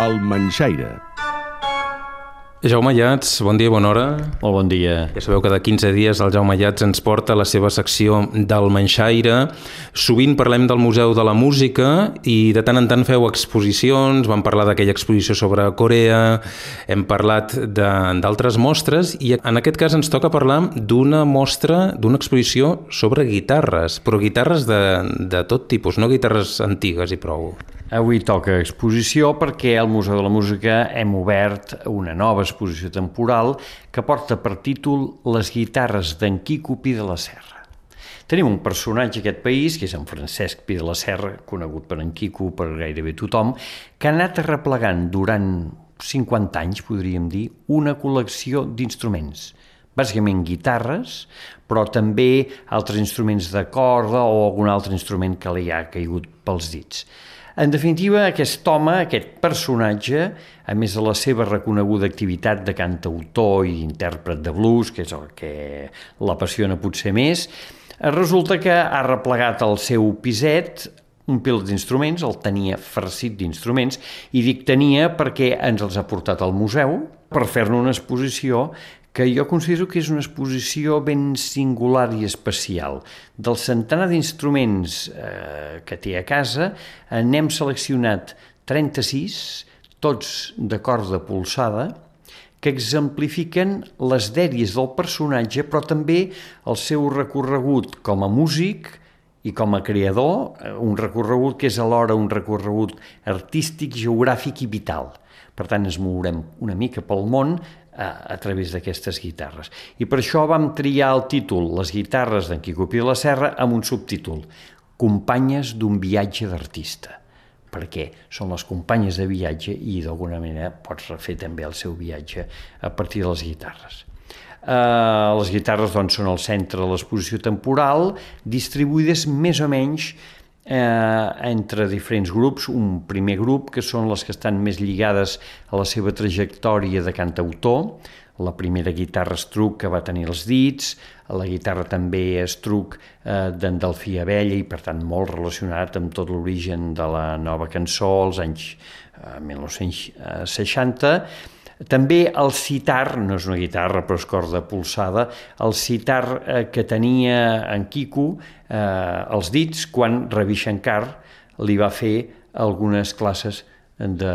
El Manxaire. Jaume Llats, bon dia, bona hora. Molt bon dia. Ja sabeu que de 15 dies el Jaume Llats ens porta la seva secció del Manxaire. Sovint parlem del Museu de la Música i de tant en tant feu exposicions, vam parlar d'aquella exposició sobre Corea, hem parlat d'altres mostres i en aquest cas ens toca parlar d'una mostra, d'una exposició sobre guitarres, però guitarres de, de tot tipus, no guitarres antigues i prou. Avui toca exposició perquè al Museu de la Música hem obert una nova exposició temporal que porta per títol Les guitarres d'en Quico Pi de la Serra. Tenim un personatge a aquest país, que és en Francesc Pi de la Serra, conegut per en Quico, per gairebé tothom, que ha anat arreplegant durant 50 anys, podríem dir, una col·lecció d'instruments bàsicament guitarres, però també altres instruments de corda o algun altre instrument que li ha caigut pels dits. En definitiva, aquest home, aquest personatge, a més de la seva reconeguda activitat de cantautor i intèrpret de blues, que és el que l'apassiona potser més, resulta que ha replegat el seu piset un pil d'instruments, el tenia farcit d'instruments, i dic tenia perquè ens els ha portat al museu per fer-ne una exposició que jo considero que és una exposició ben singular i especial. Del centenar d'instruments eh, que té a casa, n'hem seleccionat 36, tots de corda polsada, que exemplifiquen les dèries del personatge, però també el seu recorregut com a músic i com a creador, eh, un recorregut que és alhora un recorregut artístic, geogràfic i vital. Per tant, ens mourem una mica pel món a, a través d'aquestes guitarres. I per això vam triar el títol Les guitarres d'en Quico Pi la Serra amb un subtítol Companyes d'un viatge d'artista perquè són les companyes de viatge i d'alguna manera pots refer també el seu viatge a partir de les guitarres. Uh, les guitarres doncs, són el centre de l'exposició temporal, distribuïdes més o menys eh, entre diferents grups, un primer grup que són les que estan més lligades a la seva trajectòria de cantautor, la primera guitarra estruc que va tenir els dits, la guitarra també estruc eh, d'en Delfí Abella i per tant molt relacionat amb tot l'origen de la nova cançó als anys eh, 1960, també el citar, no és una guitarra però és corda polsada, el citar eh, que tenia en Quico eh, els dits quan Ravi Shankar li va fer algunes classes de,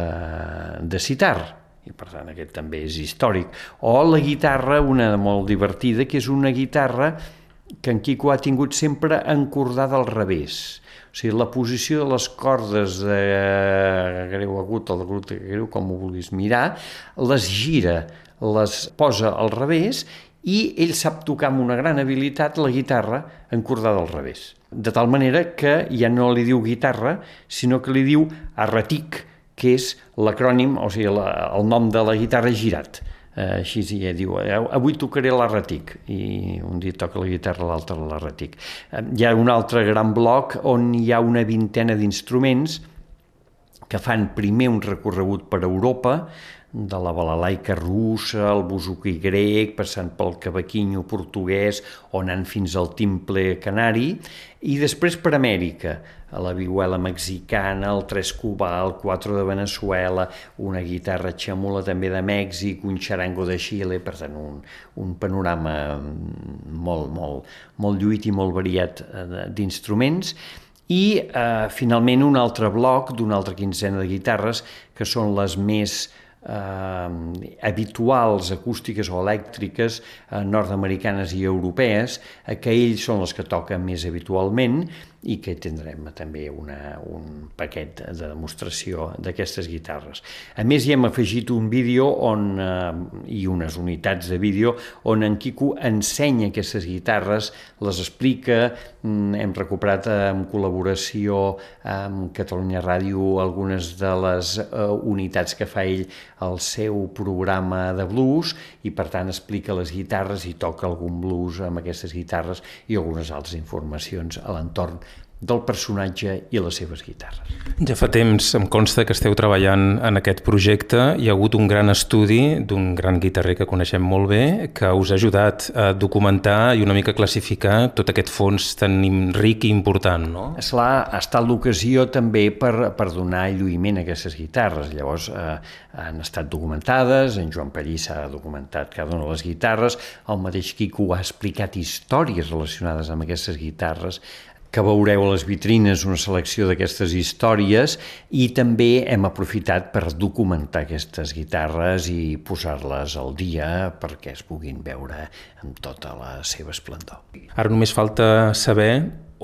de citar i per tant aquest també és històric. O la guitarra, una molt divertida, que és una guitarra que en Quico ha tingut sempre encordada al revés o sigui, la posició de les cordes de greu agut o de agut greu, com ho vulguis mirar, les gira, les posa al revés i ell sap tocar amb una gran habilitat la guitarra encordada al revés. De tal manera que ja no li diu guitarra, sinó que li diu arretic, que és l'acrònim, o sigui, la, el nom de la guitarra girat eh, així ja diu, eh, avui tocaré l'erratic i un dia toca la guitarra, l'altre l'erratic. Eh, hi ha un altre gran bloc on hi ha una vintena d'instruments que fan primer un recorregut per Europa, de la balalaica russa, el buzuki grec, passant pel cavaquinho portuguès, on han fins al timple canari, i després per Amèrica, a la vihuela mexicana, el tres cubà, el quatre de Venezuela, una guitarra xamula també de Mèxic, un xarango de Xile, per tant, un, un panorama molt, molt, molt lluit i molt variat eh, d'instruments, i eh, finalment un altre bloc d'una altra quinzena de guitarres que són les més eh, habituals acústiques o elèctriques eh, nord-americanes i europees, eh, que ells són les que toquen més habitualment i que tindrem també una, un paquet de demostració d'aquestes guitarres. A més, hi hem afegit un vídeo on, eh, i unes unitats de vídeo on en Quico ensenya aquestes guitarres, les explica, mm, hem recuperat en col·laboració amb Catalunya Ràdio algunes de les eh, unitats que fa ell al seu programa de blues i per tant explica les guitarres i toca algun blues amb aquestes guitarres i algunes altres informacions a l'entorn del personatge i les seves guitarres. Ja fa temps em consta que esteu treballant en aquest projecte. Hi ha hagut un gran estudi d'un gran guitarrer que coneixem molt bé que us ha ajudat a documentar i una mica classificar tot aquest fons tan ric i important, no? Esclar, ha estat l'ocasió també per, per donar lluïment a aquestes guitarres. Llavors, eh, han estat documentades, en Joan Pallís s'ha documentat cada una de les guitarres, el mateix Quico ha explicat històries relacionades amb aquestes guitarres, que veureu a les vitrines una selecció d'aquestes històries i també hem aprofitat per documentar aquestes guitarres i posar-les al dia perquè es puguin veure amb tota la seva esplendor. Ara només falta saber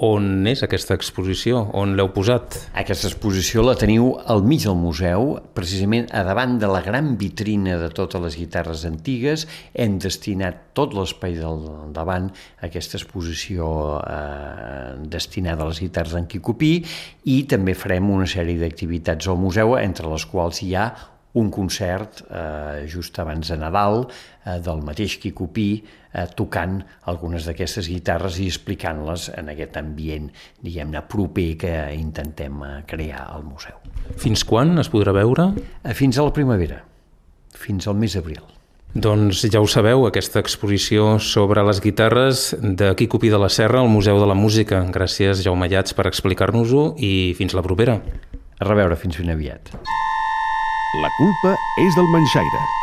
on és aquesta exposició? On l'heu posat? Aquesta exposició la teniu al mig del museu, precisament a davant de la gran vitrina de totes les guitarres antigues. Hem destinat tot l'espai del davant a aquesta exposició eh, destinada a les guitarres d'en Quicopí i també farem una sèrie d'activitats al museu, entre les quals hi ha un concert eh, just abans de Nadal eh, del mateix Quicopí eh, tocant algunes d'aquestes guitarres i explicant-les en aquest ambient, diguem-ne, proper que intentem eh, crear al museu. Fins quan es podrà veure? Eh, fins a la primavera, fins al mes d'abril. Doncs ja ho sabeu, aquesta exposició sobre les guitarres de Quicopí de la Serra al Museu de la Música. Gràcies, Jaume Llats, per explicar-nos-ho i fins la propera. A reveure, fins ben aviat. La culpa és del manxaire.